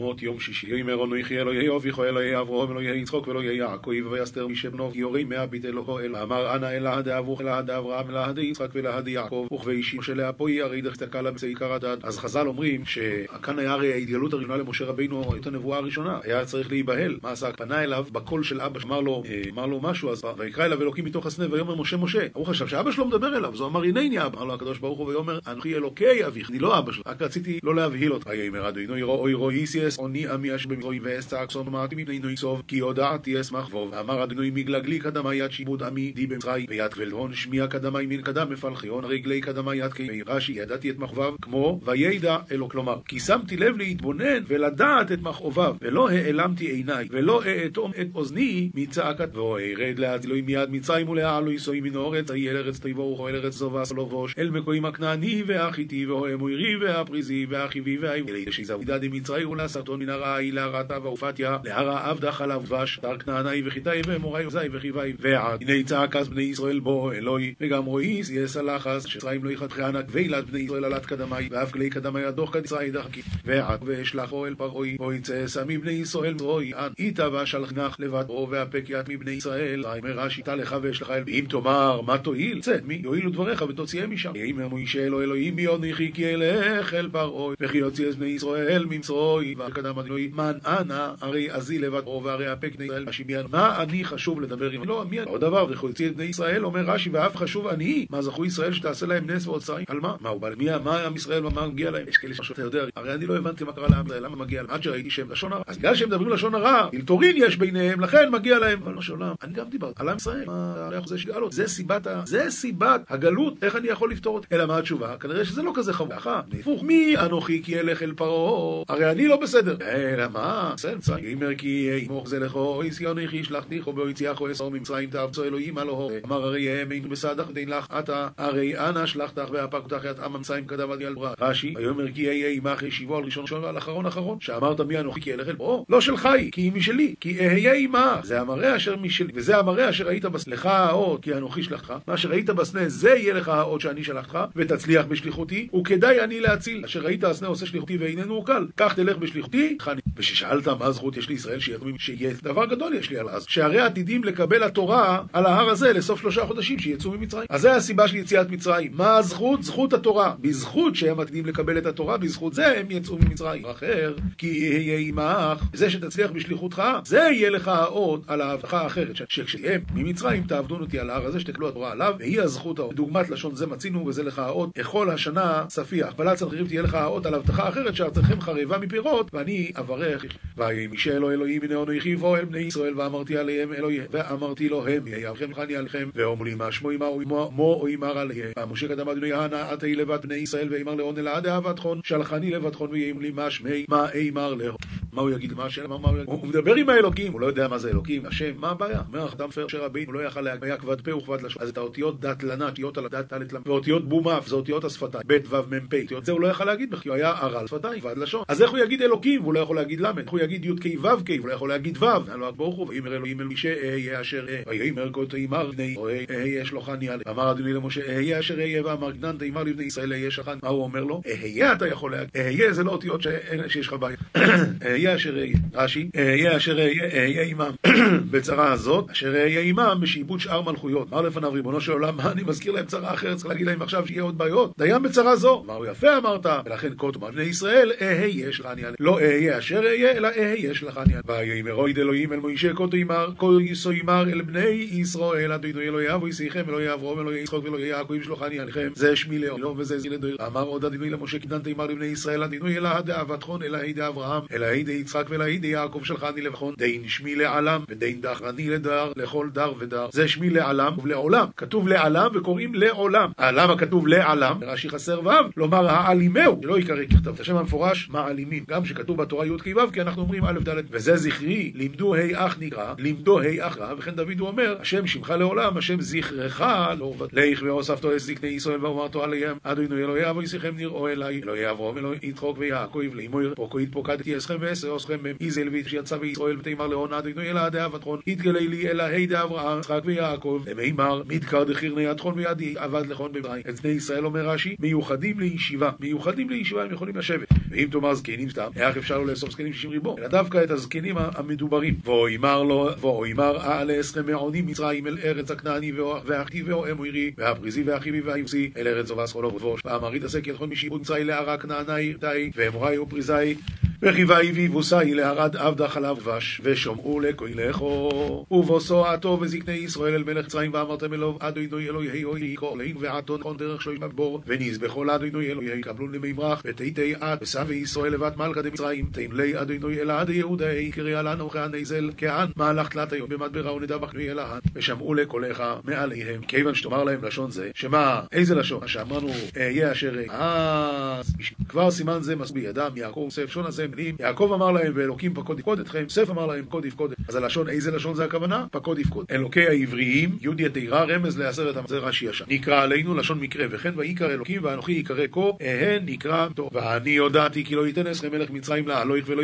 מות יום שישי. יאמר אנוכי אלוהי אביך אלוהי אברהם אלוהי יצחוק ואלוהי יעקב ויסתר משבנו יורי מאה ביט אלוהו אל אמר אנא אלא דאבוך אלא דאברהם אלא דיצחק ולא דיעקב וכבישי משה לאפוי הרי דחתקה לה בצעיקר הדד. אז חז"ל אומרים שכאן היה הרי ההתגלות הראשונה למשה רבינו את הנבואה הראשונה היה צריך להיבהל מה עשה? פנה אליו בקול של אבא אמר לו אמר לו משהו אז ויקרא אליו אלוקים מתוך הסנה ויאמר משה משה הוא חשב שאבא שלו מדבר אליו אז הוא אמר הנני אבא אמר לו הקדוש ברוך הוא ויאמר אנוכי אלוקי אביך אני לא אבא שלו רק רציתי לא להבהיל אותך ויאמר אדוני אוי רואי סייס עוני במזרוי ואסתעק סון ומעתי מפני נוי סוב כי הודעתי אשמח בו ואמר אדוני מגלגלי קדמה יד שיבוד עמי די במצרי ויד כבלהון שמיע קדמי מן קדם מפלחיון רגלי קדמה יד כמי רש"י ידעתי את מכאוביו כמו וידע אלו כלומר כי שמתי לב להתבונן ולדעת את מכאוביו ולא העלמתי עיניי ולא אאטום את אוזני מצעקת וארד אלוהים מיד מצרים ולעלו יסוי מן אורץ אי אל ארץ תיבורך אל ארץ זו ואסלובוש אל מקוים הכנעני והחיתי והאמורי והפריזי והחיבי והעברי שיזהו דדי מצרי ולסרטון מן הרעי להרתה ואופתיה להרה עבדה חלב דבש דר כנעני וחיתי ואמורי וזי וחיבי ועד. הנה צעקס בני ישראל בו אלוהי וגם רואי סייס הלחס שצרים לא יחתכי ענק ואילת בני ישראל עלת קדמי ואף כלי קדמי הדוח כדצרי דחקי ועד ואשלחו אל פרעוי ויצא סמי בני ישראל רואי עד איתה ואשלחנך לבד בו ואפק יד מבני ישראל. אומר רש"י תא לך ואשלחה אל ואם תאמר מה תועיל צא מי? יועילו דבריך ותוציאם משם. אם מוישה אלוהי אלוהים מי יוניכי כי אלך אל פרעוי וכי יוציא את בני ישראל ממצרוי וקדם אדינוי מן אנא הרי עזי לבד בו והרי אפק בני ישראל השיביאן מה אני חשוב לדבר עם לא מי עוד דבר וכי יוציא את בני ישראל אומר רש"י ואף חשוב אני מה זכו ישראל שתעשה להם נס ואוצרים על מה? מה הוא בא מי מה עם ישראל ומה מגיע להם? יש כאלה שאתה יודע הרי אני לא הבנתי מה קרה לעם ישראל למה מגיע להם? עד שראיתי שהם לשון הרע. אז בגלל שהם מדברים לשון הרע אלתורין יש ביניהם לכן מגיע להם. אבל לא שעולם אני גם דיברתי על עם ישראל מה זה שגאלות זה סיבת זה סיבת הגלות איך אני יכול לפתור אותה? אלא מה התשובה? כנראה שזה לא כזה חמור בסדר. אלא מה בסדר יאמר כי ימוך זה לכו איס יוניכי שלחתיך ובהוציאך אסור ממצרים תאבצו אלוהים הלא אמר הרי האמינו בסדך ותן לך אתה הרי אנא שלחתך ואפק אותך את עם המצרים קדם עד ילדרה רש"י ויאמר כי אהיה עמך ישיבו על ראשון ראשון ועל אחרון אחרון. שאמרת מי אנוכי כי אלך אל פרעה לא שלך היא כי היא משלי כי אהיה עמך זה המראה אשר משלי וזה המראה אשר ראית בסנה לך האות כי אנוכי שלחך מה שראית בסנה זה יהיה לך האות שאני שלחתך ותצליח בשליחותי וכדאי אני להציל. אשר ראית הסנה עושה שליחותי ואיננו קל כך תלך חני. וששאלת מה זכות יש לישראל שיהיה דבר גדול יש לי על אז. שהרי עתידים לקבל התורה על ההר הזה לסוף שלושה חודשים שיצאו ממצרים. אז זה הסיבה של יציאת מצרים. מה הזכות? זכות התורה. בזכות שהם עתידים לקבל את התורה בזכות זה הם יצאו ממצרים. אחר כי יהיה עמך. זה שתצליח בשליחותך זה יהיה לך האות על ההבטחה האחרת שכשהם ממצרים תעבדו אותי על ההר הזה שתקלו התורה עליו והיא הזכות האות דוגמת לשון זה מצינו וזה לך האות אכול השנה ספיח הכפלת צנחריב תהיה לך האות על הבטחה אחרת שארצכם חרבה מפירות ואני אברך ויהי מישה אלוהי אלוהים הנה בוא אל בני ישראל ואמרתי עליהם אלוהי ואמרתי לו הם יהיכם חני עליכם ואומרו לי מה שמו אמר מו או אמר עליהם משה קדם אדוני הנה עתי לבד בני ישראל ואמר לאון אלעד אהבתכון שלחני לבדכון ויאמר לי מה שמי מה אמר לו מה הוא יגיד? מה השאלה? מה הוא יגיד? הוא מדבר עם האלוקים, הוא לא יודע מה זה אלוקים, השם, מה הבעיה? אומר אדם פר אשר רבינו, הוא לא יכל היה כבד פה וכבד לשון. אז את האותיות דת לנה, אותיות על הדת טלת למ, ואותיות בומף, זה אותיות השפתיים, ב' ו' מ' פ', זה הוא לא יכל להגיד בכי, הוא היה ערל שפתיים, כבד לשון. אז איך הוא יגיד אלוקים, והוא לא יכול להגיד ל', איך הוא יגיד י' כ' ו' כ', הוא לא יכול להגיד ו', אלוהים ברוך הוא, ויאמר אלוהים אל משה, אהיה אשר אהיה, ויאמר כה תאמר בני, אהיה שלוחני עלי. אמר אדוני למשה, אהיה אשר אהיה, ואמר גנן תאמר לבני ישראל, אהיה שלחני. מה הוא אומר לו? אהיה אתה יכול להגיד, אהיה זה לא אותיות שיש לך בעיה. אהיה אשר אהיה. רש"י, אהיה אשר אהיה עמם בצרה הזאת, אשר אהיה עמם בשעבוד שאר מלכויות. אמר לפניו ריבונו של עולם, מה אני מזכיר להם צרה אחרת, צריך להגיד להם עכשיו שיהיה עוד בעיות. דיין בצרה זו. אמרו יפה אמרת, ולכן בני ישראל, אהיה. לא אהיה אשר אהיה, אלא אהיה שלחני אוהד אלוהים אל מוישה כה יסוימר אל בני ישראל, אדוני אלוהי אבו ישיכם, אלוהי אברום, אלוהי יצחוק ואלוהי יעקב ישלחני עליכם. זה שמי לאום וזה זיל לדויר. אמר עוד אדוני למשה כדן תאמר לבני ישראל, אדוני אלוהי דאבתכון, אלוהי דאברהם, אלוהי דיצחק ואלוהי דיעקב שלחני לבחון, דין שמי לעלם ודין דחרני לדר, לכל דר ודר. זה שמי לעלם ולעולם. כתוב לעלם וקוראים לעולם. למה כתוב לעלם? רש"י חסר ו', לומר העלימהו, שלא יקרא ככתב. את השם המפורש מעלימים. גם שכתוב בתורה י' כ' ו', כי אנחנו אומרים א' ד' וזה זכרי, לימדו ה' אח נקרא, לימדו ה' אח רע, וכן דוד הוא אומר, השם שמך לעולם, השם זכרך לא לך והוספתו את זקני ישראל ואומרתו עליהם, אדוני אלוהי אבו ישיכם נראו אליי, אלוהי אברהם אלוהי יצחוק ויעקב לאמור פוקוית פוקדתי אסכם ועשר אסכם איזל וישיצא וישראל ותאמר להון אדוני אלעד דאבטחון, יתגלה לי אלוהי דאברהם, יצחק ויעקב, ומימר, מדקר דחירני עטחון וידי, עבד לכון בברי. את בני ישראל אומר רש"י, מיוחדים לישיבה. מיוחדים לישיבה הם יכולים לשבת. ואם תאמר זקנים סתם, איך אפשר לו לאסוף זקנים שישים ריבו? אלא דווקא את הזקנים המדוברים. ואוימר לו, ואוימר אעלה עשרה מעונים מצרים אל ארץ הכנעני והכתיב ואוהם עירי, והפריזי והחיבי והיוסי, אל ארץ זובס חולו ובוש. ואמרית עשה כי יכול משיבוד מצרי לערה כנעני די, ואמוראי ופריזי וחיוואי ויבוסאי לערד עבדה חלב דבש, ושומעו לכו ובוסו עתו וזקני ישראל אל מלך צרים ואמרתם אלוהו אדוני אלוהי אוי קולין ועתון כל דרך שויש בבור ונזבחו לאדוני אלוהי קבלון למימרח ותיתי את ושבי ישראל לבת מלכה דמצרים תמלי אדוני אלעד יהודאי קריאה לנו כהנזל כען מהלך תלת היום במדברה ונדבך אלעד ושמעו לקולך מעליהם כיוון שתאמר להם לשון זה שמה איזה לשון? שאמרנו אהיה אשר אז כבר סימן זה מסביר ידם יעקב יוסף שון הזה מילים, יעקב אמר להם, ואלוקים פקוד יפקוד אתכם, יוסף אמר להם, פקוד יפקוד. אז הלשון, איזה לשון זה הכוונה? פקוד יפקוד. אלוקי העבריים, י' יתירה, רמז לעשרת זה רש"י ישן. נקרא עלינו לשון מקרה, וכן ויקרא אלוקים ואנוכי יקרא כה, אהן נקרא טוב. ואני הודעתי כי לא ייתן אסכם מלך מצרים להלוך ולא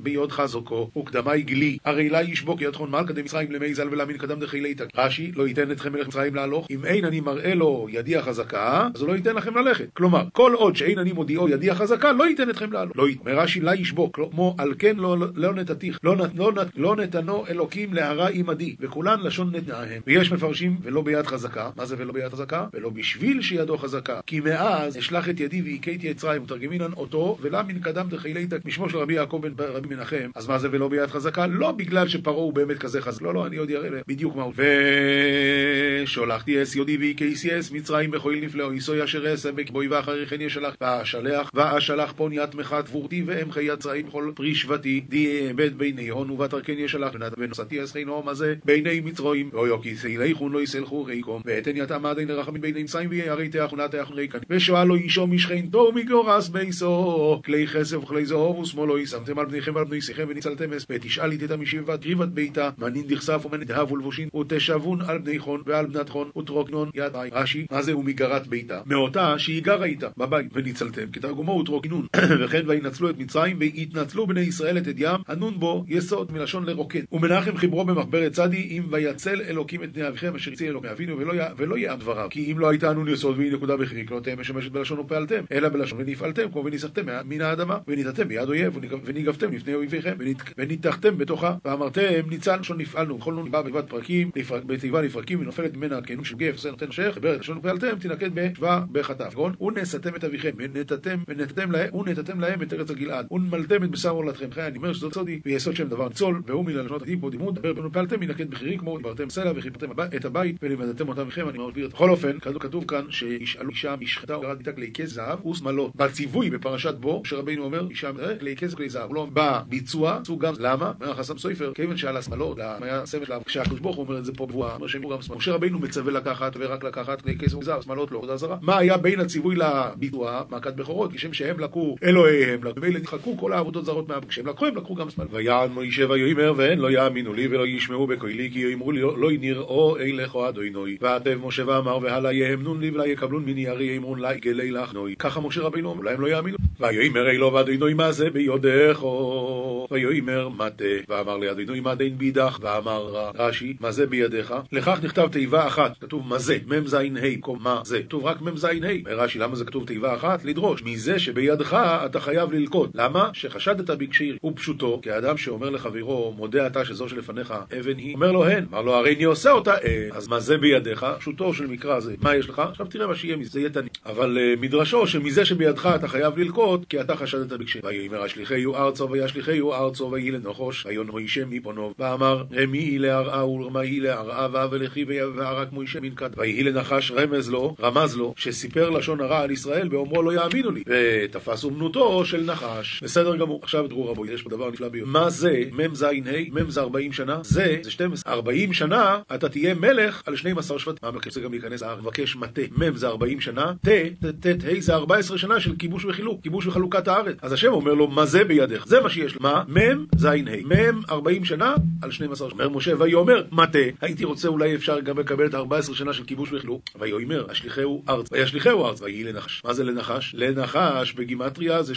ביוד חזוקו, וקדמי גלי, הרי לה ישבוק ידחון מלכה דמצרים למי ז"ל ולמין קדם דחילי תק. רש"י, לא ייתן אתכם מלך מצרים להלוך, אם אין אני מראה לו ידי החזקה, אז הוא לא ייתן לכם ללכת. כלומר, כל עוד שאין אני מודיעו ידי החזקה, לא ייתן אתכם להלוך. לא ייתן. רש"י, לה ישבוק, כמו על כן לא, לא נתתיך, לא, לא, לא נתנו אלוקים להרע עמדי, וכולן לשון נתנאיהם. ויש מפרשים ולא ביד חזקה, מה זה ולא ביד חזקה? ולא בשביל שידו חזקה, כי מאז אשלח את ידי והכיתי את מצרים, מתרגמינן אותו, ולה מן קדם תחילתא משמו של רבי יעקב בן רבי מנחם, אז מה זה ולא ביד חזקה? לא בגלל שפרעה הוא באמת כזה חזק, לא, לא, אני עוד אראה בדיוק מה הוא. ושולחתי אס יודי והכייסי אס מצרים בכהל נפלאו, יסוי אשר אס עמק בוי ואחרי כן ישלח, ואשלח, ואשלח פוניית מחת תבורתי ואמחי יצרים בכל פרי שבטי, די אבד ביני הון ובתרקן ישלח ונוסעתי אסכינו מה זה ביני מצרועים, ואויו כי סילכון לא יסלחו ריקום, ואתן יתם עדין לרחמים ביני מצרים ויראי תאכונה תאכון ריקן, ושואל לו אישו משכנתו מגורס ביסו, כלי כסף וכלי זהוב ושמאלו ישמתם על בניכם ועל בני שיכם וניצלתם אס, ותשאל איתי המשבעת קריבת ביתה, מנין דכסף ומנדהב ולבושין, ותשבון על בני חון ועל בנת חון ותרוקנון יד עי. רש"י, מה זה ומגרת ביתה? מאותה שהיא גרה איתה בבית, וניצלתם, כתרגומו ותרוקנון, וכן וינצלו את מצרים והתנצלו בני ישראל את אדיהם, הנון בו יסוד מלשון לרוקן. ומנחם חיברו במחברת צדי, אם ויצל אלוקים את בני אביכם אשר הציל אלוקי אבינו ולא יעם דבריו. כי אם לא הייתה הנון יסוד והיא נקודה בחריק, לא תהיה משמשת בלשון ופעלתם, אלא בלשון ונפעלתם, כמו וניסחתם מן האדמה, וניתתם ביד אויב, וניגבתם לפני אויביכם, וניתחתם בתוכה, ואמרתם ניצל לשון נפעלנו, בכל נון בא בגבת פרקים, בתיבה לפרקים, ונופלת ממנה כנון של גף, זה נותן שייך, ברד לשון ופעלתם, תינקט בשבע בחטף. ונשאתם את אביכם, ונתתם להם את ארץ הגלעד, ונמלתם את בשר עולתכם. חיי, אני אומר שזאת סודי, ויסוד שם דבר ניצול, והוא מלשונות עתיד בו דימוד, דבר בנו פעלתם מנקד בחירים כמו דיברתם סלע וחיפרתם את הבית ולימדתם אותם מכם, אני מסביר. בכל אופן, כתוב כאן שישאלו אישה משחטה וגרד איתה כלי כס זהב ושמאלות. בציווי בפרשת בו, שרבינו אומר, אישה כלי כס וכלי זהב. לא, בביצוע, עשו גם למה? אומר חסם סופר, כיוון שעל השמאלות, היה סמל לה, כשהקדוש ברוך הוא אומר את זה פה בבואה, אומר שהם גם שמאלות. משה רבינו מצווה לקחת ורק לקחת כלי כס וזהב, שמאלות לא, עבודה זרה. מה היה בין הציווי לביצוע? מכת בכורות, כשם שהם לקחו אלוהיהם, ומילא נדחקו כל העבודות זרות מה... כשהם לקחו, הם לקחו גם שמאל. ויען מוישה ויאמר והן לא יאמינו לי ולא ישמעו בקולי כי יאמרו לי לא נראו אילך אדוני. ועטב משה ואמר והלאה יאמנון לי ולא יקבלון מני ארי אמרון לה גלי לך נוי. ככה משה רבינו אמר להם לא יאמינו. ויאמר אילו ואדוני מה זה ביודך ויאמר מטה. ואמר לאדוני מה דין בידך? ואמר רש"י מה זה בידיך? לכך נכתב תיבה אחת. כתוב מה זה? מ"ז ה' מה זה. כתוב רק מ"ז ה' רש"י למה זה כתוב תיבה אחת? לדרוש מזה שבידך אתה חייב ללקוט. למה שחשדת בקשיר ופשוטו כאדם שאומר לחברו מודה אתה שזו שלפניך אבן היא? אומר לו הן. אמר לו הרי אני עושה אותה אה, אז מה זה בידיך? פשוטו של מקרא זה מה יש לך? עכשיו תראה מה שיהיה מזה יהיה תני אבל uh, מדרשו שמזה שבידך אתה חייב ללקוט כי אתה חשדת בקשיר ויאמר השליחיו ארצו וישליחיו ארצו ויהי לנחוש ויון מוישה מפונו. ואמר רמי היא להרעה ורמה היא להרעה ואבלכי והרק מוישה מנקד ויהי לנחש רמז לו רמז לו שסיפר לשון הרע על ישראל באומרו לא יאמינו לי. ותפס אומנותו של נחש בסדר גמור. עכשיו תראו רבו יש פה דבר נפלא ביותר. מה זה? מ"ז ה' מ' זה 40 שנה? זה זה 12 40 שנה אתה תהיה מלך על 12 שבט מה מבקש גם להיכנס מבקש מטה. מ' זה 40 שנה? ט' ט' ה' זה 14 שנה של כיבוש וחילוק כיבוש וחלוקת הארץ. אז השם אומר לו מה זה בידך זה מה שיש לו. מה? מ' ז' ה' מ' 40 שנה על 12 אומר משה ויאמר מטה. הייתי רוצה אולי אפשר גם מקבל את 14 שנה של כיבוש וחילוק, ויאמר, אשליכהו ארץ, וישליכהו ארץ, ויהי לנחש. מה זה לנחש? לנחש בגימטריה זה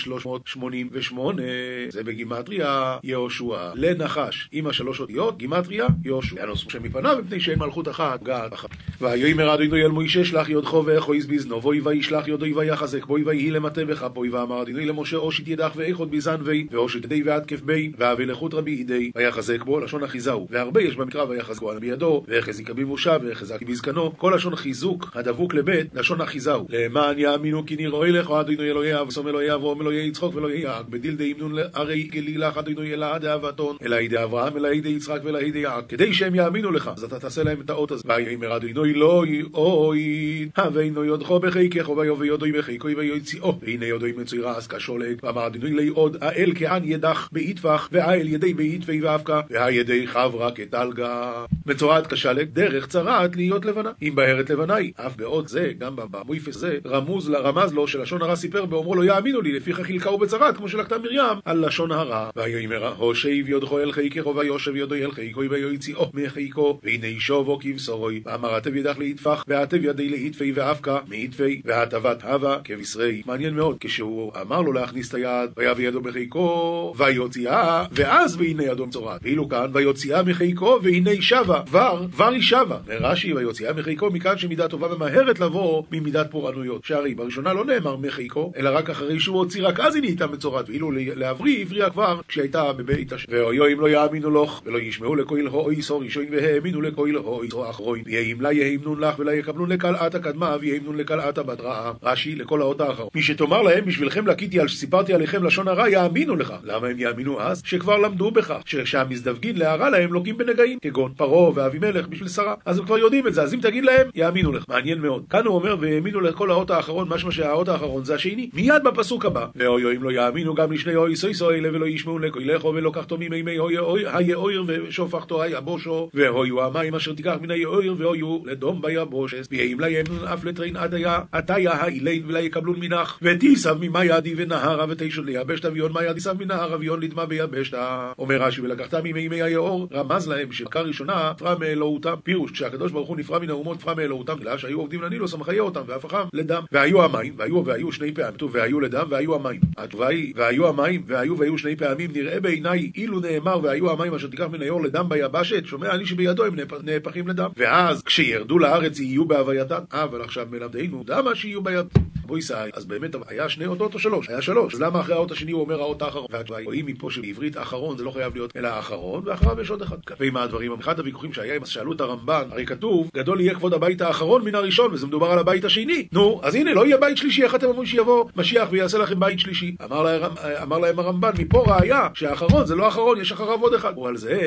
388, זה בגימטריה יהושע. לנחש, עם השלוש אותיות, גימטריה יהושע. הנוסף שמפניו, מפני שאין מלכות אחת, גת אחת. ויאמר אדוני אל מוישה, שלח יודכו ואחויז בזנו, בוי וישלח יודוי ויחזק, בוי ויהי למטה וכפוי, ואמר אדוני למשה, אושית ידך ואיכות בזן וי, ואושית ידי ועטקף בי, ואבי לחוט רבי ידי, ויחזק בו, לשון אחיזהו. והרבה יש במקרא ויחזקו על בידו, והחזיק במושב, והחזק בזקנו, כל לשון חיזוק הדבוק לבית, לשון אחיזהו. למען יאמינו כי נראוי לך, אדוני אלוהי אב, שום אלוהי אברום, אלוהי יצחוק ואלוהי יעק, בדיל דאמנון הרי גלי לך, אדוני אלא דאבתון, אלא ידי אברהם, אלא ידי יצחק ואלא ידי יעק, כדי שהם יאמינו לך, אז אתה תעשה להם את האות הזה. ויאמר אדוני לא יאוי, הווינו יודחו בחיקך, ויובא יודוי בחיקו, ויוציאו, והנה יודוי מצוי רעס כשולג, ואמר אדוני ליעוד, האל כען ידך באיטפח, והאל ידי באיטפי ואבקה, והידי חברה כטלגה. מצורעת כשלג, דרך צרעת להיות לבנה. אם בהרת לבנה היא, אף בעוד זה, גם במויפס זה, רמוז, רמז לו שלשון הרע סיפר באומרו לו יאמינו לי, לפיכך חילקהו בצרעת, כמו שלקתה מרים, על לשון הרע. ויאמר הושיב יודחו אל חיקך, ויושב יודו אל חיקו, ויוציאו מחיקו, והנה ישובו כבשורוי. ואמר עטב ידך ליטפח, ועטב ידי לאיטפי ואבקה, מאיטפי, והטבת הווה כבשרי. מעניין מאוד, כשהוא אמר לו להכניס את היד, ויביא ידו בחיקו, ויוציאה, ואז והנה ידו מצורעת. ואילו כאן, ויוציאה מחיקו, והנה שבה, כבר, כבר היא שבה. ורש"י, ויוציאה מחיקו, מכאן שמידה טובה ממהרת לבוא ממידת פורענויות. שהרי בראשונה לא נאמר מחיקו, אלא רק אחרי שהוא הוציא, רק אז היא נהייתה מצורעת. ואילו להבריא, הבריאה כבר כשהייתה בבית השם. ואויו אם לא יאמינו לך, ולא ישמעו לכהל הוי סור ראשון, והאמינו לכהל הוי סור אחרון. ויהים לה יהימנון לך, ולה יקבלון לקלעת הקדמה, ויהימנון לקלעת הבדרעה. רש"י, לכל האות האחרון. מי שתאמר להם, בשבילכם לקיתי על שסיפרתי עליכם לשון הרע, יאמינו לך. למה הם יאמינו אז? שכבר למדו בכך, שכשהמזדווגין להרע להם לוקים בנגעים, כגון פרעה ואבימלך בשביל שרה. אז הם כבר יודעים את זה, אז אם תגיד להם, יאמינו לך. מעניין מאוד. כאן הוא אומר, והאמינו לכל האות האחרון, משמע שהאות האחרון זה השני. מיד בפסוק הבא, ואוי אם לא יאמינו גם לשני אוי סוי סוי ולא ישמעו לכו ולא קחתו מימי אוי אוי היאויר ושופכתו היבושו והויו המים אשר תיקח מן היאויר והויו לדום ביבושס ויהים להם אף לטרין עדיה עתיה האילין ולה יקבלון מנח. ותיסב ממה ידי ונהרה ותשת ליבשת אביון מה ידי סב מנהר אביון לדמה ביבשתה. אומר רש"י ולקחת ממימי היאור רמז להם שבקה ראשונה נפרע מאלוהותם פירוש כשהקדוש ברוך הוא נפרע מן האומות נפרע מאלוהותם בגלל שהיו עובדים לנילוס המחיה אותם והפכם לדם. והיו המים והיו והיו שני פעמים והיו לדם והיו המים. התשובה היא והיו המים והיו והיו שני פעמים נראה בעיניי אילו נאמר והיו המים אשר תיקח מן היאור לדם ביבשת שומע אני שבידו הם נהפכים לדם. ואז כשירדו לארץ יהיו בהווייתם אה, אבל עכשיו מלמדנו דמה שיהיו ביד בויסאי אז באמת היה שני אותות או שלוש? היה שלוש אז למה אחרי האות השני הוא אומר האות האחרון? והתשובה רואים מפה שבעברית האחרון זה לא חייב להיות אלא האחרון ואחריו יש עוד אחד ועם הדברים אחד הוויכוחים שהיה אם שאלו את הרמב"ן הרי כתוב גדול יהיה כבוד הבית האחרון מן הראשון וזה מדובר על הבית השני נו אז הנה לא יהיה בית שלישי איך אתם אומרים שיבוא משיח ויעשה לכם בית שלישי אמר להם, אמר להם הרמב"ן מפה ראיה שהאחרון זה לא האחרון יש אחריו עוד אחד ועל זה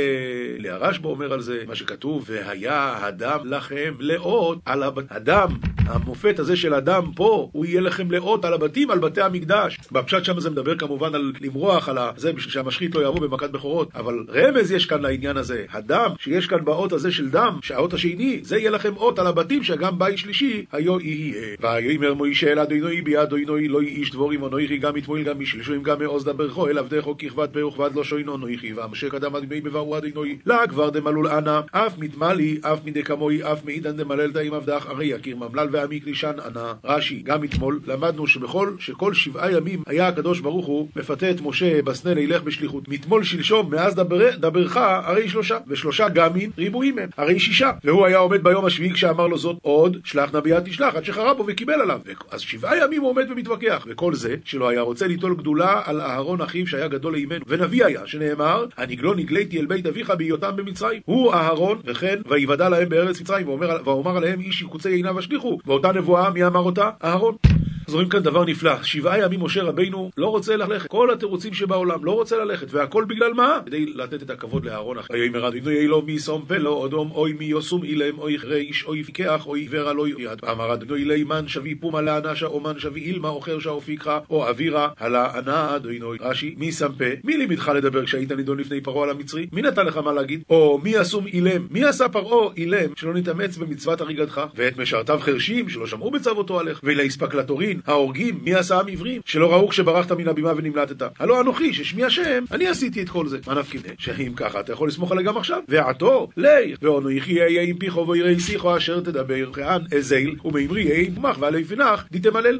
הרשב"א אומר על זה מה שכתוב והיה הדם לכם לאות על. הדם המופת הזה של הדם פה הוא יהיה לכם לאות על הבתים על בתי המקדש. בפשט שם זה מדבר כמובן על למרוח על זה שהמשחית לא יעבור במכת בכורות. אבל רמז יש כאן לעניין הזה. הדם שיש כאן באות הזה של דם שהאות השני זה יהיה לכם אות על הבתים שגם בית שלישי היו יהיה. ויאמר מוישה אל אדוני ביד אדוני לא איש דבורים אנוכי גם יתמול גם משלשוים גם מעוז דברכו אל עבדךו ככבת פה וכבד לא שוינו אנוכי ואמשק אדם עד מי בברו אדוני לה כבר דמלול אנא אף מתמלי אף מדי כמוי אף מעידן דמלל דאים עבדך הרי יקיר ממלל ועמיק לישן אנא. רש"י גם אתמול למדנו שבכל שכל שבעה ימים היה הקדוש ברוך הוא מפתה את משה בסנה לילך בשליחות מתמול שלשום מאז דבר, דברך הרי שלושה ושלושה גמין ריבועים הם הרי שישה. והוא היה עומד ביום השביעי כשאמר לו זאת עוד שלח נביאה תשלח עד שחרב בו וקיבל עליו. אז שבעה ימים הוא עומד ומתווכח. וכל זה שלא היה רוצה ליטול גדולה על אהרון אחיו שהיה גדול לאימנו ונביא היה שנאמר הנגלו נגליתי אל בית אביך בהיותם במצרים הוא אהרון וכן ויוודע להם בארץ מצרים ואומר עליהם איש יקוצי עיניו השליכו ואותה נבואה מי אמר אותה? אהרון אז רואים כאן דבר נפלא, שבעה ימים משה רבינו לא רוצה ללכת, כל התירוצים שבעולם לא רוצה ללכת, והכל בגלל מה? כדי לתת את הכבוד לאהרון אחר. ויאמר אדוני אלו מי שום פלו אדום אוי מי יוסום אילם אוי ריש אוי פיקח אוי עיוור לא יד. אמר אדוני לימן שבי פומה לאנשה או מן שבי אילמה או חרשה או פיקחה או אווירה הלה ענה אדוני רש"י מי שם פה? מי לימדך לדבר כשהיית נידון לפני פרעה על המצרי? מי נתן לך מה להגיד? או מי אסום אילם? מי עשה פרעה אילם שלא נתאמץ במצוות הריגתך? ואת משרתיו חרשים שלא שמעו בצוותו עליך? ולהספקלטורין ההורגים, מי עשאם עברים, שלא ראו כשברחת מן הבימה ונמלטת. הלא אנוכי, ששמי השם, אני עשיתי את כל זה. מה נפקא שאם ככה, אתה יכול לסמוך עליי גם עכשיו. ועתו, לי, ואנוכי אהיה עם פיכו ויראי שיחו אשר תדבר, כען אזיל, ומימרי יהיה עם מח ועלי פינך, דתמלל.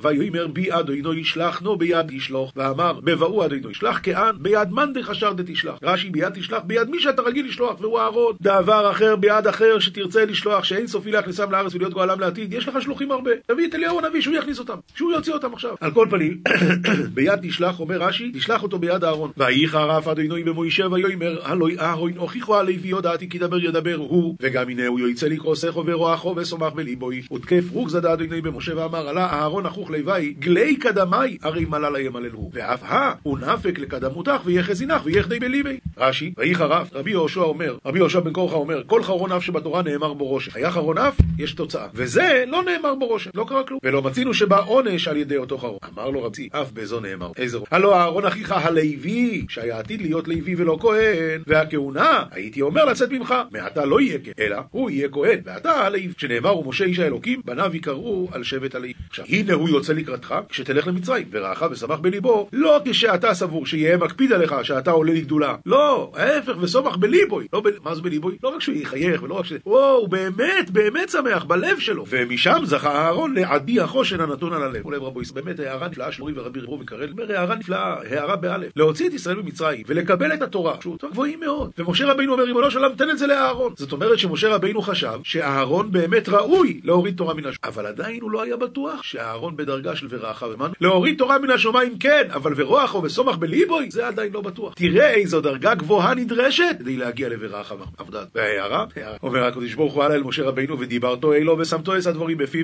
ויאמר בי אדוני ישלח נו ביד ישלוח, ואמר בבואו אדוני ישלח כען ביד מאן דחשר דתשלח. רש"י ביד תשלח ביד מי שאתה רגיל לשלוח, והוא אהרון. דבר אחר ביד אחר שתרצה לשלוח, שאין סופי להכניסם לארץ ולהיות גואלם לעתיד, יש לך שלוחים הרבה. את אליהו הנביא שהוא יכניס אותם, שהוא יוציא אותם עכשיו. על כל פנים, ביד תשלח, אומר רש"י, תשלח אותו ביד אהרון. ויהי רף אדוני במוישה ויאמר, הלוי אהרון הוכיחו הלוי יודעתי כי דבר ידבר הוא, וגם הנה הוא יוצא לקרוא שכו ורועכו וסומך בליבוי. ותקף רוק זדה אדוני במשה ואמר, עלה אהרון אחוך לוי, גלי קדמי, הרי מללה ימללו. ואף הא, הוא נפק לקדמותך ויחז זינך ויחדי בליבי. רש"י, ויהי חרף, רבי יהושע אומר, רבי יהושע בן קורחה אומר, כל חרון אף שבתורה נאמר בו רושם. היה חרון אף, יש תוצאה. וזה לא נאמר בו רושם, לא קרה כלום. ולא מצינו שבא עונש על ידי אותו חרון. אמר לו רבי, אף בזו נאמר. איזה רושם? הלא אהרון אחיך הלוי, שהיה עתיד להיות לוי ולא כהן, והכהונה, הייתי אומר לצאת ממך, מעתה לא יהיה כהן, אלא הוא יהיה כהן, ואתה הלוי. שנאמר ומשה איש האלוקים, בניו יקראו על שבט הלוי. עכשיו, הנה הוא יוצא לקראתך, כשתלך למצרים, ורעך ושמח בליבו, לא כשאתה סבור שיהיה מקפיד עליך שאתה עולה לגדולה. לא, ההפך, ושמח בליבוי. לא ב... מה זה בליבוי? לא רק שהוא יחייך, ולא רק ש... וואו, באמת, באמת שמח, בלב שלו. ומשם זכה אהרון לעדי החושן הנתון על הלב. ולב רבו ישראל, באמת הערה נפלאה של מורי ורבי רבו וקרל, אומר הערה נפלאה, הערה באלף. להוציא את ישראל ממצרים ולקבל את התורה, שהוא גבוהים מאוד. ומשה רבינו אומר, ריבונו של עולם, תן את זה לאהרון. זאת אומרת שמשה רבינו חשב שאהרון באמת ראוי להוריד תורה מן השמיים. אבל עדיין הוא לא היה בטוח שאהרון בדרגה של ורעך ומן. להוריד תורה מן השמיים כן, אבל ורוח או וסומך בליבוי, זה עדיין לא בטוח. תראה איזו דרגה גבוהה נדרשת כדי להגיע לברח עבדת. וההערה,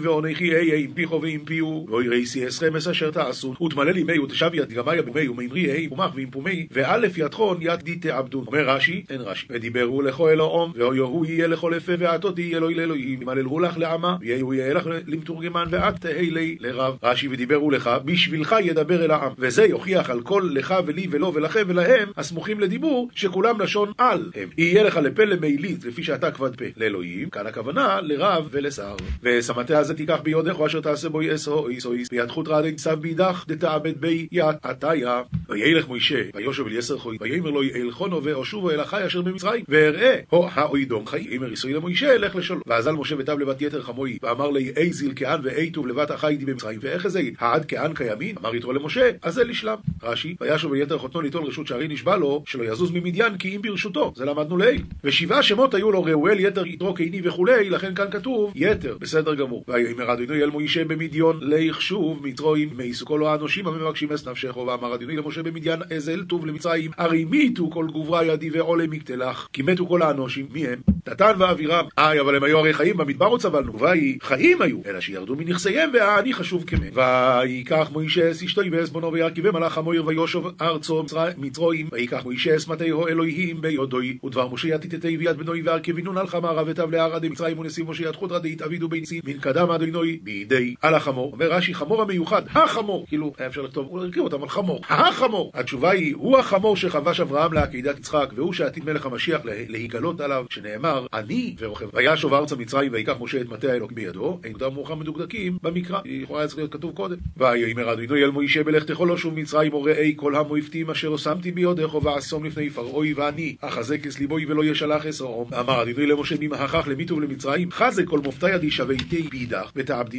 ועונכי איה עם פיכו ועם פיהו ואירייסי אסכם אשר תעשו ותמלא לי מי ותשב יד גמיה במי ומימרי אי פומח ועם פומי ואלף יתחון יד די תעבדון. אומר רש"י, אין רש"י. ודיברו לכל אלוהום ואויהו יהיה לכל אפה ועתו תהיה אלוהי לאלוהים ימללו לך לעמה ויהיו יהיה לך למתורגמן ואת תהי לי לרב. רש"י ודיברו לך בשבילך ידבר אל העם וזה יוכיח על כל לך ולי ולא ולכם ולהם הסמוכים לדיבור שכולם לשון על הם. יהיה לך לפה למעילית לפי שאתה כבד פה לאלוהים, כאן הכוונה לרב ולשר. ושמתה הזה תיקח ביודך אשר תעשה בו יעשו או איס ביד חוט רעדי צב בידך דתעבד בי יד עתיה וילך מוישה ויושב אל יסר חוי ויאמר לו אל חונו ואושובו אל החי אשר במצרים ואראה הו האוידום חי יאמר יסוי למוישה לך לשלום. ואזל משה ותב לבת יתר חמוי ואמר לי אי זיל כען ואי טוב לבת החי די במצרים ואיך זה? העד כען כימין אמר יתרו למשה אז זה לשלם. רש"י וישוב אל יתר חותנו ליטול רשות שערי נשבע לו שלא יזוז ממדיין כי אם ברשותו. זה למדנו לעיל. ושבעה שמות היו לו ראואל יתר יתרו קיני וכולי לכן כאן כתוב יתר. בסדר גמור. ויאמר אדוני אל מוישה במדיון ליחשוב מצרועים מייסו כל האנושים המבקשים אס נפשךו ואמר אדוני למשה במדיין אזל טוב למצרים הרי מיתו כל גוברה ידי ועולה מקטלך כי מתו כל האנושים מי הם? תתן ואבירם איי אבל הם היו הרי חיים במדבר עוד סבלנו ויהי חיים היו אלא שירדו מנכסיהם והעני חשוב כמת ויקח מוישה אס אשתו ועזבונו וירכיבם מלאך המויר ויושב ארצו מצרועים. ויקח מוישה אס מטהו אלוהים ביודוי ודבר משה יתיתתי ויד בנוי והרכבינון על חמרה ותב לערה דמצרים ונשיא משה יד חודרא דהתאבידו בינסים מן קדם אדינוי בידי על החמור אומר רש"י חמור המיוחד החמור כאילו היה אפשר לכתוב הוא הרכיב אותם על חמור החמור התשובה היא הוא החמור שחבש אברהם לעקידת יצחק והוא שעתיד מלך המשיח להיגלות עליו שנאמר אני ורוכב וישוב ארצה מצרים ויקח משה את מטה האלוק בידו אין אותם מאוחר מדוקדקים במקרא יכולה צריך להיות כתוב קודם. ויאמר אדינוי אל מוישה בלכתך לא שוב מצרים וראי כל המויפתים אשר שמתי ביודך ועשום לפני פרעוי ואני אחזק אס ליבוי ולא ישלח אסרום אמר אדינוי למשה ממהכך למיתו ולמצרים חזק כל מופתי ידי שוויתי בידך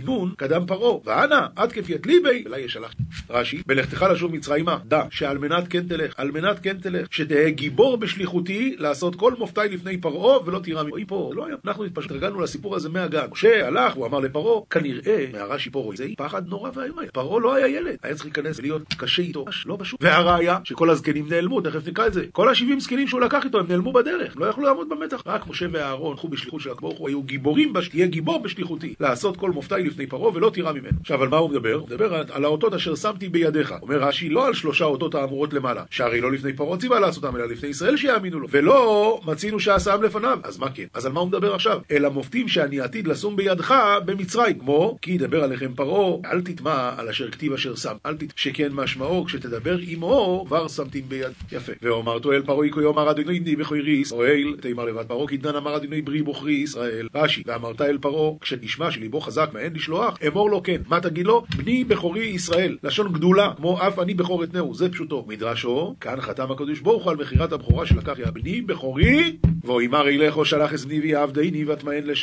ותעבדינון קדם פרעה ואנא עד כפיית ליבי ולה ישלח רש"י בלכתך לשוב מצרימה דע שעל מנת כן תלך על מנת כן תלך שתהא גיבור בשליחותי לעשות כל מופתי לפני פרעה ולא תירא ממנו פה לא היה. אנחנו התרגלנו לסיפור הזה מהגן. משה הלך הוא אמר לפרעה כנראה מהרש"י פה רואים זה פחד נורא ואיום היה פרעה לא היה ילד. היה צריך להיכנס ולהיות קשה איתו לא פשוט. והראיה שכל הזקנים נעלמו תכף נקרא את זה. כל השבעים זקנים שהוא לקח איתו הם נעלמו בדרך. לא יכלו לעמוד במתח. רק משה ואהרון הלכו בשליחות של הקבוך הוא היו גיבורים בשליחותי. לעשות כל מופתי לפני פרעה ולא תירא ממנו עכשיו על מה הוא מדבר? הוא מדבר על האותות אשר שמתי בידיך אומר רש"י לא על שלושה אותות האמורות למעלה שהרי לא לפני פרעה ציווה לעשותם אלא לפני ישראל שיאמינו לו ולא מצינו שעשם לפניו אז מה כן? אז על מה הוא מדבר עכשיו? אל המופתים שאני עתיד לשום בידך במצרים, כמו כי ידבר עליכם פרעה, אל תטמע על אשר כתיב אשר שם, אל תט... שכן משמעו כשתדבר עמו, כבר שמתים ביד. יפה. ואומרתו אל פרעה כה יאמר אדוני בני בכורי ישראל, תאמר לבד פרעה כי דן אמר אדוני ברי בוכרי ישראל. רש"י, ואמרת אל פרעה, כשנשמע שליבו חזק מהן לשלוח, אמור לו כן. מה תגיד לו? בני בכורי ישראל. לשון גדולה, כמו אף אני בכור אתנהו, זה פשוטו. מדרשו, כאן חתם הקדוש ברוך הוא על מכירת הבכורה שלקח יא בני בכורי, ואימר ילכו שלח את בני ויעבדני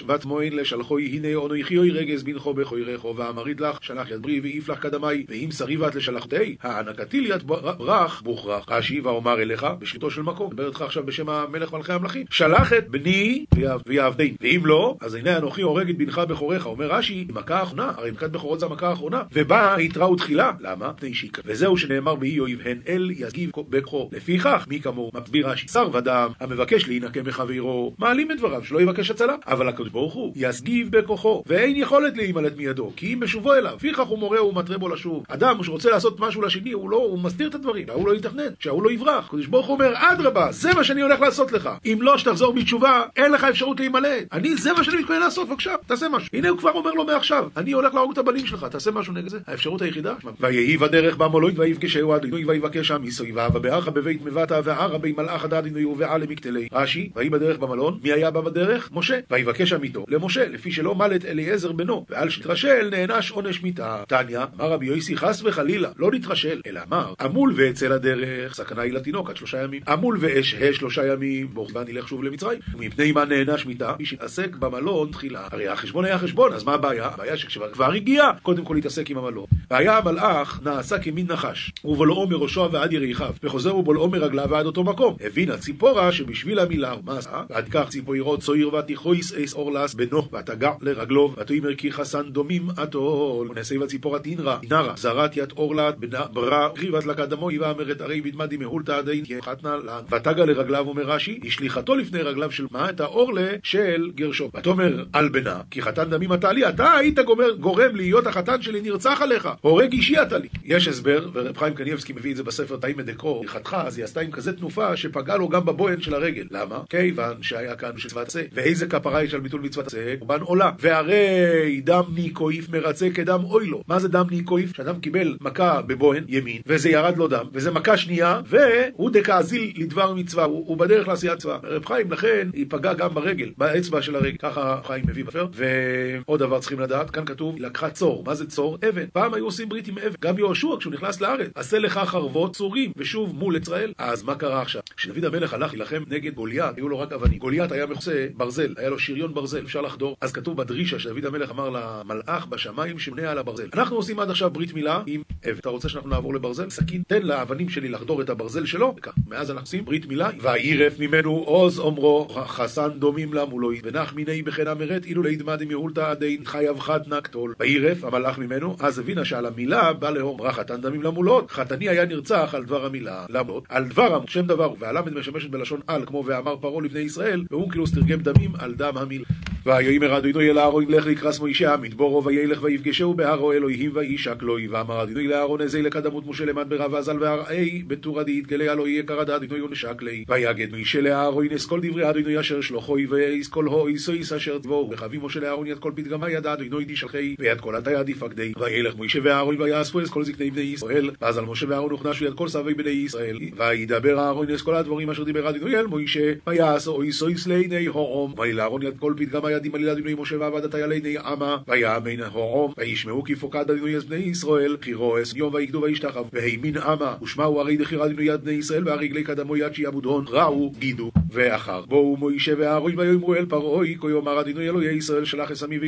ותמוען לשלחו הנה אונכי אוי רגז בנכו בכוירךו ואמרית לך שלח יד ברי ואיף לך קדמי ואם שריבת לשלחתי הענקתי לי את ברך בוכרך רש"י ואומר אליך בשליטו של מקום מדבר איתך עכשיו בשם המלך מלכי המלכים שלח את בני ויעבדני ואם לא אז הנה אנוכי הורג את בנך בכורך אומר רש"י מכה אחרונה הרי מכת בכורות זה המכה האחרונה ובא התראו תחילה למה? פני שיקה וזהו שנאמר באי אויב הן אל יגיב בכחו לפיכך מי כמוהו מסביר רש"י שר ודם המבקש להינקם מחברו מעלים את דבריו שלא יבקש הצלה. אבל הקדוש ברוך הוא יסגיב בכוחו ואין יכולת להימלט מידו כי אם בשובו אליו. לפיכך הוא מורה ומתרה בו לשוב. אדם שרוצה לעשות משהו לשני הוא לא הוא מסתיר את הדברים. שההוא לא יתכנן שההוא לא יברח. הקדוש ברוך הוא אומר אדרבה זה מה שאני הולך לעשות לך. אם לא שתחזור בתשובה אין לך אפשרות להימלט. אני זה מה שאני מתכונן לעשות בבקשה תעשה משהו. הנה הוא כבר אומר לו מעכשיו אני הולך להרוג את הבנים שלך תעשה משהו נגד זה. האפשרות היחידה? ויהי בדרך במולוית ויבקשהו אדינוי ויבקש עם מסויבה ובערך בבית מבטה וערה בי מלאך הדדינוי ובעל למקטלי. רש"י ויהי בדרך במלון מי היה בא בדרך? משה. ויבקש עמיתו למשה לפי שלא מלט אליעזר בנו. ועל שתרשל נענש עונש מיתה. תניא אמר רבי יויסי חס וחלילה לא נתרשל. אלא אמר עמול ואצא לדרך סכנה היא לתינוק עד שלושה ימים. עמול ואשהה שלושה ימים. בוא נלך שוב למצרים. ומפני מה נענש מיתה? מי שהתעסק במלון תחילה. הרי החשבון היה חשבון אז מה הבעיה? הבעיה שכשכבר הגיע קודם כל להתעסק עם המלון והיה המלאך נעשה כמין נחש ובולעו מראשו ועד יריחיו וחוזר ובולעו מרגליו ועד אותו מקום הבינה ציפורה שבשביל המילה מה עשה? ועד כך ציפוירו צויר ותיכויס אס אורלס בנו ותגע לרגלו ותאמר כי חסן דומים אטול ונעשה ציפורה תינרה נרה זרת ית אורלת ברא ריבת לקדמוי ואמרת הרי בדמדי מהולתא עדיין תהיה חתנה לה ותגע לרגליו אומר רש"י השליחתו לפני רגליו של מה? את האורלה של גרשו ותאמר על בנה כי חתן דמים אתה לי אתה היית גומר, גורם להיות החתן שלי נרצח עליך. הורג אישי אתה לי. יש הסבר ורב חיים קניבסקי מביא את זה בספר תאים מדקרו הלכתך אז היא עשתה עם כזה תנופה שפגע לו גם בבוהן של הרגל. למה? כיוון שהיה כאן מצוות עשה ואיזה כפרה יש על ביטול מצוות עשה? קורבן עולה. והרי דם ניקויף מרצה כדם אוי לו מה זה דם ניקויף? שאדם קיבל מכה בבוהן ימין וזה ירד לו דם וזה מכה שנייה והוא דקאזיל לדבר מצווה הוא, הוא בדרך לעשיית מצווה רב חיים לכן היא פגעה גם ברגל באצבע של הרגל. ככה חיים מביא בספר. ועוד דבר צריכים לדעת כאן כתוב היא לקחה צור מה זה צור? אבן. פעם היו עושים ברית עם אבן. גם יהושע כשהוא נכנס לארץ עשה לך חרבות צורים ושוב מול ישראל. אז מה קרה עכשיו? כשדוד המלך הלך להילחם נגד גוליית היו לו רק אבנים. גוליית היה מכוסה ברזל היה לו שריון ברזל אפשר לחדור. אז כתוב בדרישה שדוד המלך אמר למלאך בשמיים שמנה על הברזל אנחנו עושים עד עכשיו ברית מילה עם אבן. אתה רוצה שאנחנו נעבור לברזל? סכין תן לאבנים שלי לחדור את הברזל שלו. וכך. מאז אנחנו עושים ברית מילה וירף ממנו עוז אומרו חסן דומים לה מולו ונח מיני בחן אמרת אילו לידמד אם יהולתא עדין חייב חד נקטול וירף המלאך ממנו אז הבינה שעל המילה בא לאום אמרה חתן דמים למולות. חתני היה נרצח על דבר המילה למות על דבר שם דבר והלמד משמשת בלשון על כמו ואמר פרעה לבני ישראל ואונקלוס תרגם דמים על דם המיל. ויאמר אדוני אל אהרון לך לקרס מוישה מדבורו וילך ויפגשהו בהרו אלוהים וישק לוי ואמר אדוני לאהרון איזה לקדמות משה למד ברב אזל והראי בתור עדי יתגלה לו יהיה קרא אדוני ונשק לי ויגד משה לאהרון כל דברי אדוני אשר שלוחוי ויסקול הו איסויס אשר תבואו וחבי משה לאהרון יד כל פתגמה יד אדוני תשלחי ויד כל יד יפקדי וילך משה ואהרון ויאספו את כל זקני בני ישראל. ואז על משה ואהרון הוכנסו יד כל סבי בני ישראל. וידבר אהרון את כל הדברים אשר דיבר אדוני אל משה ויעשו איסויס לעיני הורום. ויל יד כל פתגמה ידים על יד בני משה ועבדת על עיני עמה. ויאמן הורום וישמעו כי פוקד אדוני את בני ישראל. חירו אס יום ויקדו וישתחו. והימין עמה ושמעו הרי דחיר אדוני יד בני ישראל והרגלי קדמו יד שיעבודון ראו גידו. ואחר בואו מוישה ואהרון ויאמרו אל פרעוי כה יאמר אדוני אלוהי ישראל שלח אסמי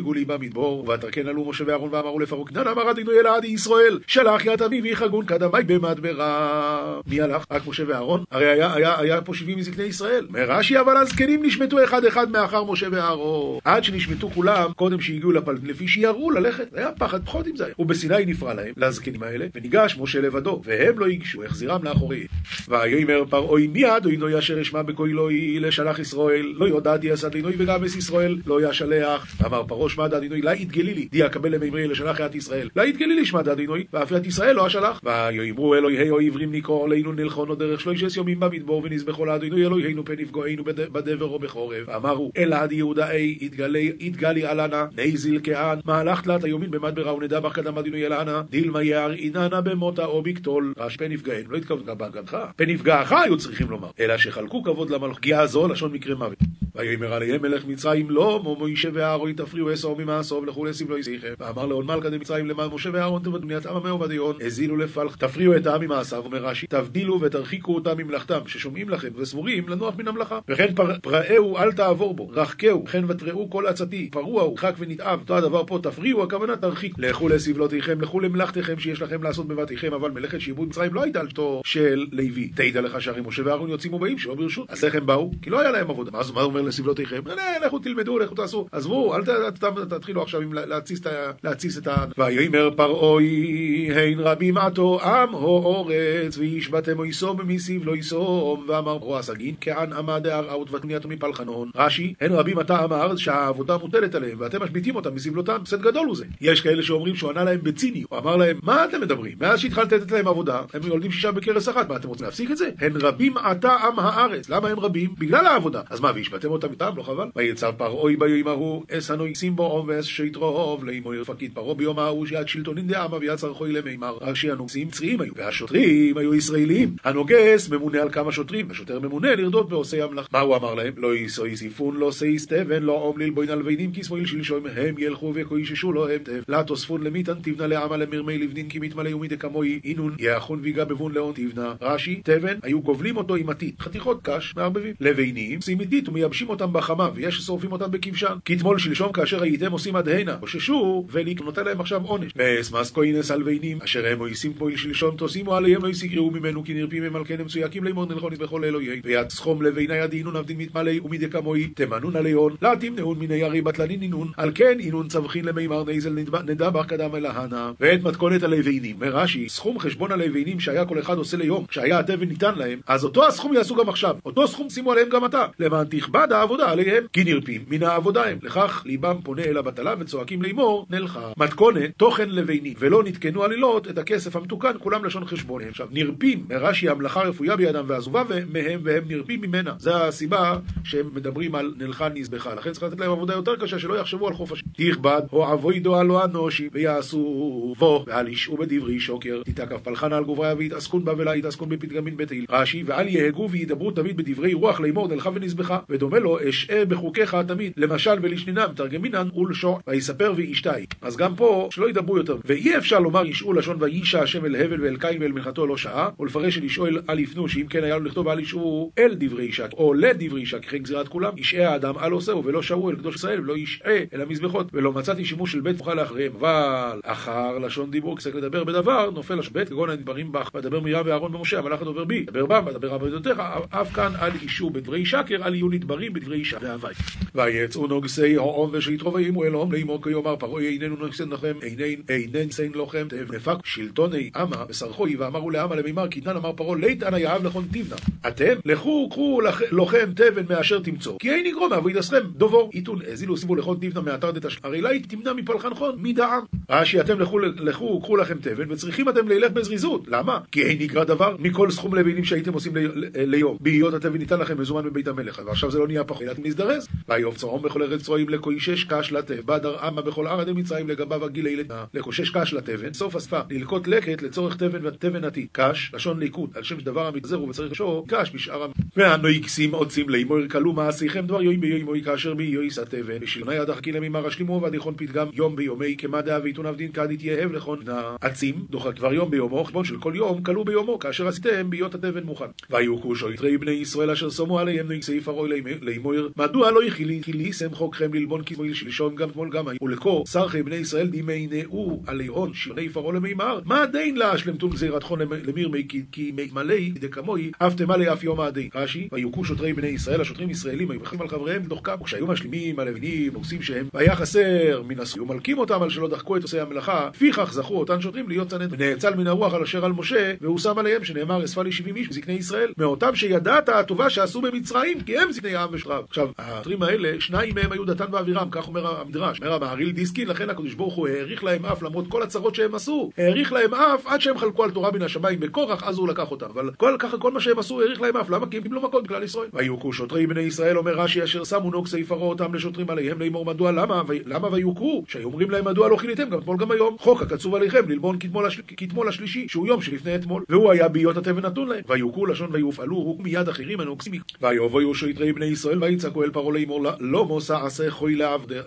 ויחויגו לי במדבור ותרכן עלו משה ואהרון ואמרו לפרעה כנען אמר אדוני אל עדי ישראל שלח יד אבי ויחגון קדמי במדברה מי הלך? רק משה ואהרון? הרי היה, היה, היה פה שבעים מזקני ישראל אומר רש"י אבל הזקנים נשמטו אחד אחד מאחר משה ואהרון. עד שנשמטו כולם, קודם שהגיעו לפלטין, לפי שיראו ללכת. היה פחד, פחות עם זה. ובסיני נפרע להם, לזקנים האלה, וניגש משה לבדו, והם לא ייגשו, החזירם לאחורי. ויאמר פרעוי מיד אוינוי אשר אשמע בקולוי לשלח ישראל, לא יודעתי אסד לינוי וגם אס ישראל, לא ישלח. אמר פרעה שמע דדינוי, לה יתגלי לי, די אקבל למימרי לשלח את ישראל. לה יתגלי לי שמע דדינוי, ואף את ישראל לא אשלח. ויאמרו אלוהי אויברים נקרא עלינו נלכונו דרך שלוש יומים במדבור ונזבחו לאדינוי אלוהינו פן יפגוענו בדבר או בחורב. אמרו אלא עד יהודאי יתגלי עלנה, נזיל כען, מהלך תלת היומין במדברה ונדע בך קדם אדינוי אלענה, דילמה יער איננה במותה או בקטול. רש פן יפגענו, לא התכוונת בהגנך, פן יפגעך היו צריכים לומר, אלא שחלקו כבוד למלך, פגיעה זו לשון מקרה מוות. ויאמר עליהם מלך מצרים לא, מו מוישה ואהרון תפריעו אסור ממעשו ולכו לסבלו יסיכם. ואמר לאון מלכה דמצרים למען משה ואהרון תבדו בניית עם עמהו ודיון, הזילו לפלח, תפריעו את העם ממעשיו, אומר רש"י, תבדילו ותרחיקו אותם ממלאכתם, ששומעים לכם וסבורים לנוח מן המלאכה. וכן פרעהו אל תעבור בו, רחקהו, וכן ותראו כל עצתי, פרועהו, חק ונתעב. אותו הדבר פה, תפריעו, הכוונה תרחיקו. לכו לסבלותיכם, לכו למלאכתכם שיש לכם לעשות בבתיכם, אבל מלאכת שעבוד מצרים לא הייתה על של לוי. תדע לך שהרי משה ואהרון יוצאים ובאים שלא ברשות. אז איך הם באו? כי לא היה להם עבודה. מה אומר לסבלותיכם? לכו תלמדו, לכו תעשו. עזבו, אל תתחילו עכשיו להתסיס את ה... ויאמר פרעוי, הן רבים עתו עם הו אורץ, וישבתם יסום מסיב לא יסום, ואמר פרעה סגין, כען עמד הערעות ותניעתו מפלחנון. רש"י, הן רבים עתה עם הארץ שהעבודה מוטלת עליהם, ואתם משביתים אותם מסבלותם, הפסד גדול הוא זה. יש כאלה שאומרים שהוא ענה להם בציני, הוא אמר להם, מה אתם מדברים? מאז שהתחלת לתת להם עבודה, הם יולדים שישה בכרס אחת, מה אתם רוצים להפסיק את זה? הן רבים עתה עם הארץ, למה הם רבים? בגלל העבודה. אז מה, איתם? לא חבל? ויצב פרעוי ביום ההוא, אסנו ישים בו עומס שיתרוב לאמו יפקיד פרעה ביום ההוא שיד שלטונין דעמה ויצר חוי למימר. ראשי הנוגסים צריאים היו, והשוטרים היו ישראלים. הנוגס ממונה על כמה שוטרים, השוטר ממונה לרדות בעושי המלאכה. מה הוא אמר להם? לא יסיפון לא סייס תבן לא עומליל בוין הלווינים כי שמאל שלשום הם ילכו וכויששו לו הם תב. לה תוספון למיתן תבנה לעמה למרמי לבנין כי מתמלא ומדי כמוי אינון יאחון ויגע בבון לאון תבנה. רש"י, תבן, היו גובלים אותו עם עתית, חתיכות קש מערבבים. לבנים, שים עתית ומייבשים אותם בחמה, ויש ששורפים אותם בכבשן. כתמול שלשום כאשר הייתם עושים עד הנה, חוששו, וליק נותן להם עכשיו עונש. ואסמס כהינס הלבנים, אשר הם מויסים כמו שלשום תוסימו עליהם לא יסגרו ממנו, כי נרפים הם על כן הם צויקים לאמור נלכון בכל אלוהי. ויד סכום לביני הדינון עבדין מתמלא ומדי כמוהי, תמנון עליון, לה תמנעון מיני הרי בטלנין אינון, על כן אינון צווחין למימר נזל נדבר קדם אל ההנה. ואת מתכונת הלבנים, ורש"י, סכום חשבון הלבנים שהיה כל אחד עושה ליום, כשהיה התבן ניתן להם, אז אותו הסכום יעשו גם עכשיו, אותו סכום שימו עליהם גם עתה, למען תכבד העבודה עליהם, כי נרפים מן העבודה הם. לכך ליבם פונה אל הבטלה וצועקים לאמור, נלכה. מתכונת, תוכן לביני, ולא נתקנו עלילות את הכסף המתוקן, כולם לשון חשבון. עכשיו, נרפים, רש"י המלאכה רפויה בידם ועזובה מהם, והם נרפים ממנה. זו הסיבה שהם מדברים על נלכה נזבחה. לכן צריך לתת להם עבודה יותר קשה, שלא יחשבו על חופש. תכבד, או אבוידו הלא אנושי, ויעשו בו, ואל ישעו בדברי שוקר. תתקף פלחנה על גובריה ויתעסקון בה ולה יתעסקון בפתגמין בתהיל. רש"י, ואל יהגו וידברו תמיד בדברי רוח לאמור נלכה ונזבחה. ודומה לו, אשעה בחוקיך תמיד, למשל ולשנינם, תרגמינן ולשוע, ויספר וישתי. אז גם פה, שלא ידברו יותר. ואי אפשר לומר ישעו לשון וישע השם אל הבל ואל קין ואל מלכתו לא שעה, ולפרש של ישעו אל יפנו, שאם כן היה לו לכתוב אל ישעו אל דברי אישה, או לדברי אישה, ככן גזירת כולם, ישעה האדם אל עושהו ולא שעו אל קדוש ישראל, ולא ישעה אל המזבחות, ולא מצאתי שימוש של בית תוכל לאחריהם. אבל אחר לשון דיבור, כסק לדבר בדבר, נופל לשבט, כגון הנדברים בך, ודבר מרים ואהרון ומשה, המלאך הדובר בי, דבר בם, ודבר עבודתך, אף כאן אל ישעו בדברי שקר, אל יהיו נדברים בדברי אישה והווי. ויצאו נוגסי העום ושיתרובעים אלוהים לאמור כיאמר פרעה איננו נוגסן לכם, אינן סן לכם, נפק שלטוני אמה ושרחוי, ואמרו לעמה למימר, כתנן אמר פרעה, לית אנא יהב לכון תבנה. אתם, לכו קחו לכם תבן מאשר תמצוא, כי אין יגרום מעבודתכם דובור. איתון הזילו שימו לכון תבנה מאתר דתש, הרי לה תמנע מפלחנכון, מדעם. רש"י, אתם לכו, קחו לכם תבן, וצריכים אתם ללך בזריזות. למה? כי אין נקרא דבר מכל סכום לבינים שהייתם עושים ליום. בהיות התבן ניתן לכם מזומן בבית המלך, ועכשיו זה לא נהיה פחות, אלא להזדרז. ויוף צרום בכל ארץ צרועים לקוישש קש לטב, בדר אמה בכל ארד מצרים לגביו הגילי לטה, לקושש קש לתבן, סוף השפה, ללקוט לקט לצורך תבן ותבן עתיק, קש, לשון ליקוט, על שם שדבר המגזר ובצריך לשור, קש בשאר המ... והנויקסים עוצים לאמור כלו מעשיכם דבר יוי ביוי מוי כאשר בי יוי התבן, בשלוני כי למימר השלימו ועדיכון פתגם יום ביומי כמה דאה ועיתון עבדין כדית יהב לכון עצים, דוחה כבר יום ביומו, חשבון של כל יום כלו ביומו, כאשר עשיתם בהיות התבן מוכן. ויהיו כושו יתרי בני ישראל אשר שמו עליהם נויקסי פרעוי לאמור, מדוע לא יכיליסם חוקכם ללבון כמוי שלשום גם תמול גם היו, ולקור סרחי בני ישראל דימינאו עלי הון שירי פרעה למימר, מה דין לה שלמתום גזירתכון למיר מי כי מלא דקמוי, אף תמלא אף יום הדין. רש"י, ויוכו שוטרי בני ישראל, השוטרים ישראלים היו מחים על חבריהם קו, וכשהיו משלימים הלבנים, עושים שהם, והיה חסר מן הסוף, ומלקים אותם על שלא דחקו את עושי המלאכה, לפיכך זכו אותן שוטרים להיות צנד, ונאצל מן הרוח על אשר על משה, והוא שם עליהם שנאמר אספה לי שבעים איש זקני ישראל, מאותם שידעת הטובה שעשו במצרים, כי הם זקני העם ושרב. עכשיו, השוטרים האלה, שניים מהם היו דתן ואבירם, כך אומר המדרש. אומר המהריל דיסקין, לכן הקדוש ברוך הוא האריך להם אף למרות כל הצרות שהם עשו, האריך להם אף עד שהם חלקו על תורה מן השמיים בקורח, אז הוא לקח אותם. אבל כל, ככה כל מה שהם עשו האריך להם אף, למה? כי הם קיבלו מכות בכלל ישראל. ויוכו שוטרי בני ישראל, אומר רש"י, אשר שמו נוגסי פרעה אותם לשוטרים עליהם לאמור מדוע למה, ו... למה ויוכו? שהיו אומרים להם מדוע לא כיניתם גם אתמול גם היום. חוק הקצוב עליכם ללבון כתמול השלישי, שהוא יום שלפני אתמול. והוא היה בהיות אתם ונתון להם. ויוכו לשון ויופעלו, הוא מיד אחרים הנוגסים. ויבואו שוטרי בני ישראל ויצעקו אל פרעה לאמור לא מוסע עשה חוי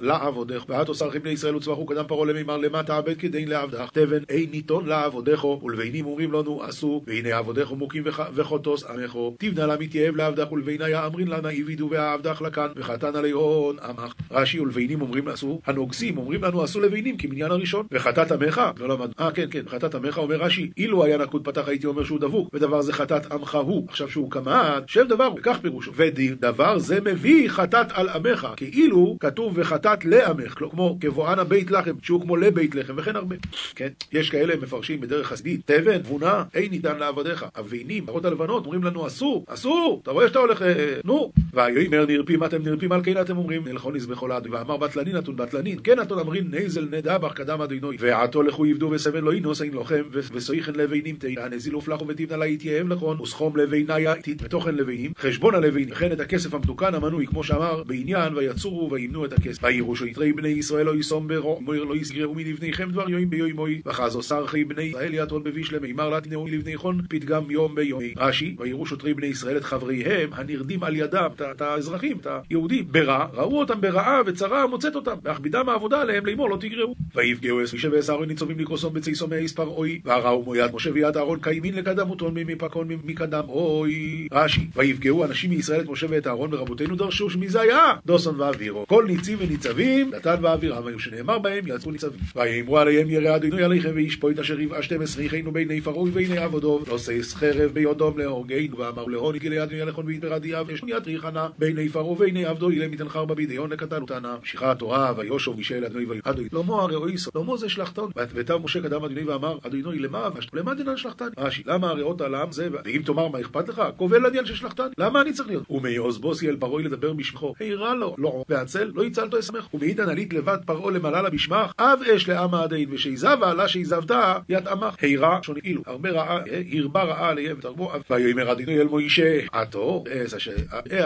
לעבודך. ואת עושה בני ישראל וצמחו קדם פרעה למימר למה תעבד כדין לעבדך. תבן אין ניתון לעבודךו ולבנים אומרים לנו עשו והנה עבודךו מוקים וחוטוס עמךו. תבנה לה מתייעב לעבדך ולבניה אמרין לה נאיבידו ועבדך לכאן וחתן עלי הון עמך. רש"י ולבנים אומרים עשו הנוגסים אומרים לנו עשו לבנים כמניין הראשון וחטאת עמך לא למד אה כן כן חטאת עמך אומר רש"י אילו היה נקוד פתח הייתי אומר שהוא דבוק ודבר זה חטאת עמך הוא עכשיו שהוא קמד שם דבר וכך פירושו ודבר זה מביא חטאת על עמך כאילו כתוב וחטאת לעמך כמו כבואנה בית לחם שהוא כמו לבית לחם וכן הרבה. כן? יש כאלה מפרשים בדרך חסידית תבן תבונה אין ניתן לעבדיך אבינים הרות הלבנות אומרים לנו אסור אסור אתה רואה שאתה הולך נו ויאמר נרפים אתם נרפים על כן אתם אומרים נלכון יזבחו לעד ואמר בטלנין נתון בטלנין כן נתון אמרין נזל נדבך קדם אדינוי ועתו לכו יבדו וסבן לא ינוס אין לוחם וסויכן לבינים תהי הנזיל ופלחו ותבנה לה יתייהם לכון וסכום לביניה בתוכן לבינים חשבון הלבינים וכן את הכסף המתוקן המנוי כמו שאמר בעניין ויצורו וימנו את הכסף ויראו שיתרי בני ישראל לא יסום ברוע לא יסגרו מלבניכם דבר יואים ביום מוי. וחזו סרחי בני ישראל יתון בביש למימר לה תנאו מלבניכון פתגם יום ביומי רש"י ויראו שוטרי בני ישראל את חבריהם הנרדים על ידם את האזרחים את היהודים ברע. ראו אותם ברעה וצרה מוצאת אותם. והכבידם העבודה עליהם לאמור לא תגרעו ויפגעו משה ועש אהרון ניצובים לקרוסון בצייסו מהספר אוי והראו מו יד משה ויד אהרון קיימין לקדם אותון מפקון מקדם אוי רש"י ויפגעו אנשים מישראל את משה ואת אהרון ורבותינו דרשו שמי זה היה דוסון ואווירו כל ניצים וניצבים דתן ואווירם היו שנאמר בהם יצאו ניצבים. ויאמרו עליהם ירא אדוני עליכם וישפוט אשר עשרה יחנו בעיני פרעה ובעיני עבודו. לא שש חרב ביודום להורגנו ואמר להוני כי ליד אדוני לכון ויתבר עדיו יש יד ריחנה בעיני פרעה ובעיני עבדו אילם יתן חרבה בידיון לקטן אותנה משיכה התורה ויושוב מישאל אדוני ויאדוי לא מו הרי אויסו לא מו זה שלחתון ותב משה קדם אדוני ואמר אדוני למה אבשת? למה דינן שלחתן רש"י למה הריאות על העם זה? ואם תאמר מה אכפת לך? קובל עניין ששלחתן למה אני צריך להיות? ומעוז בוסי אל פרעה לדבר בשמחו הירא לו לא והצל לא יצלתו אשמח ומעידן עלית לבד פרעה למעלה לבשמך אב אש לעם העדין ושיזבה לה שיזבתה יתאמך הירא שוני אילו הרבה רעה הרבה רעה עליהם ותרבו ויאמר אדינוי אל מוישה עתו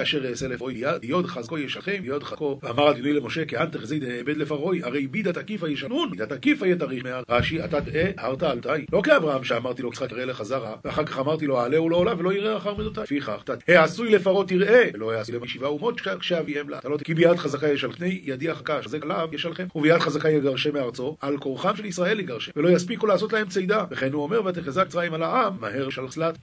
אשר אעשה לפרעה יוד חזקו ישכם יוד חזקו. ואמר אדינוי למשה כאן תחזיד אבד לפרעה הרי בידה תקיפה ישנון בידה תקיפה יתריך רש"י אתה תאה הרת על תאי. לא כאברהם שאמרתי לו יצחק ראה לך זרע ואחר כך אמרתי לו העלהו לעולה ולא יראה אחר מידותיי לפיכך העשוי לפרעה תראה. ולא העשוי לשבעה אומות כשאביהם לה. כי ביד חזקה ישלחני ידי החכה שזה עליו ישלחם וביד חזקה יגרשם מארצו על כורחם של ישראל יגרשם ולא יספיקו לעשות להם צידה. וכן הוא אומר ותחזק צרעים על העם מהר שלחסלת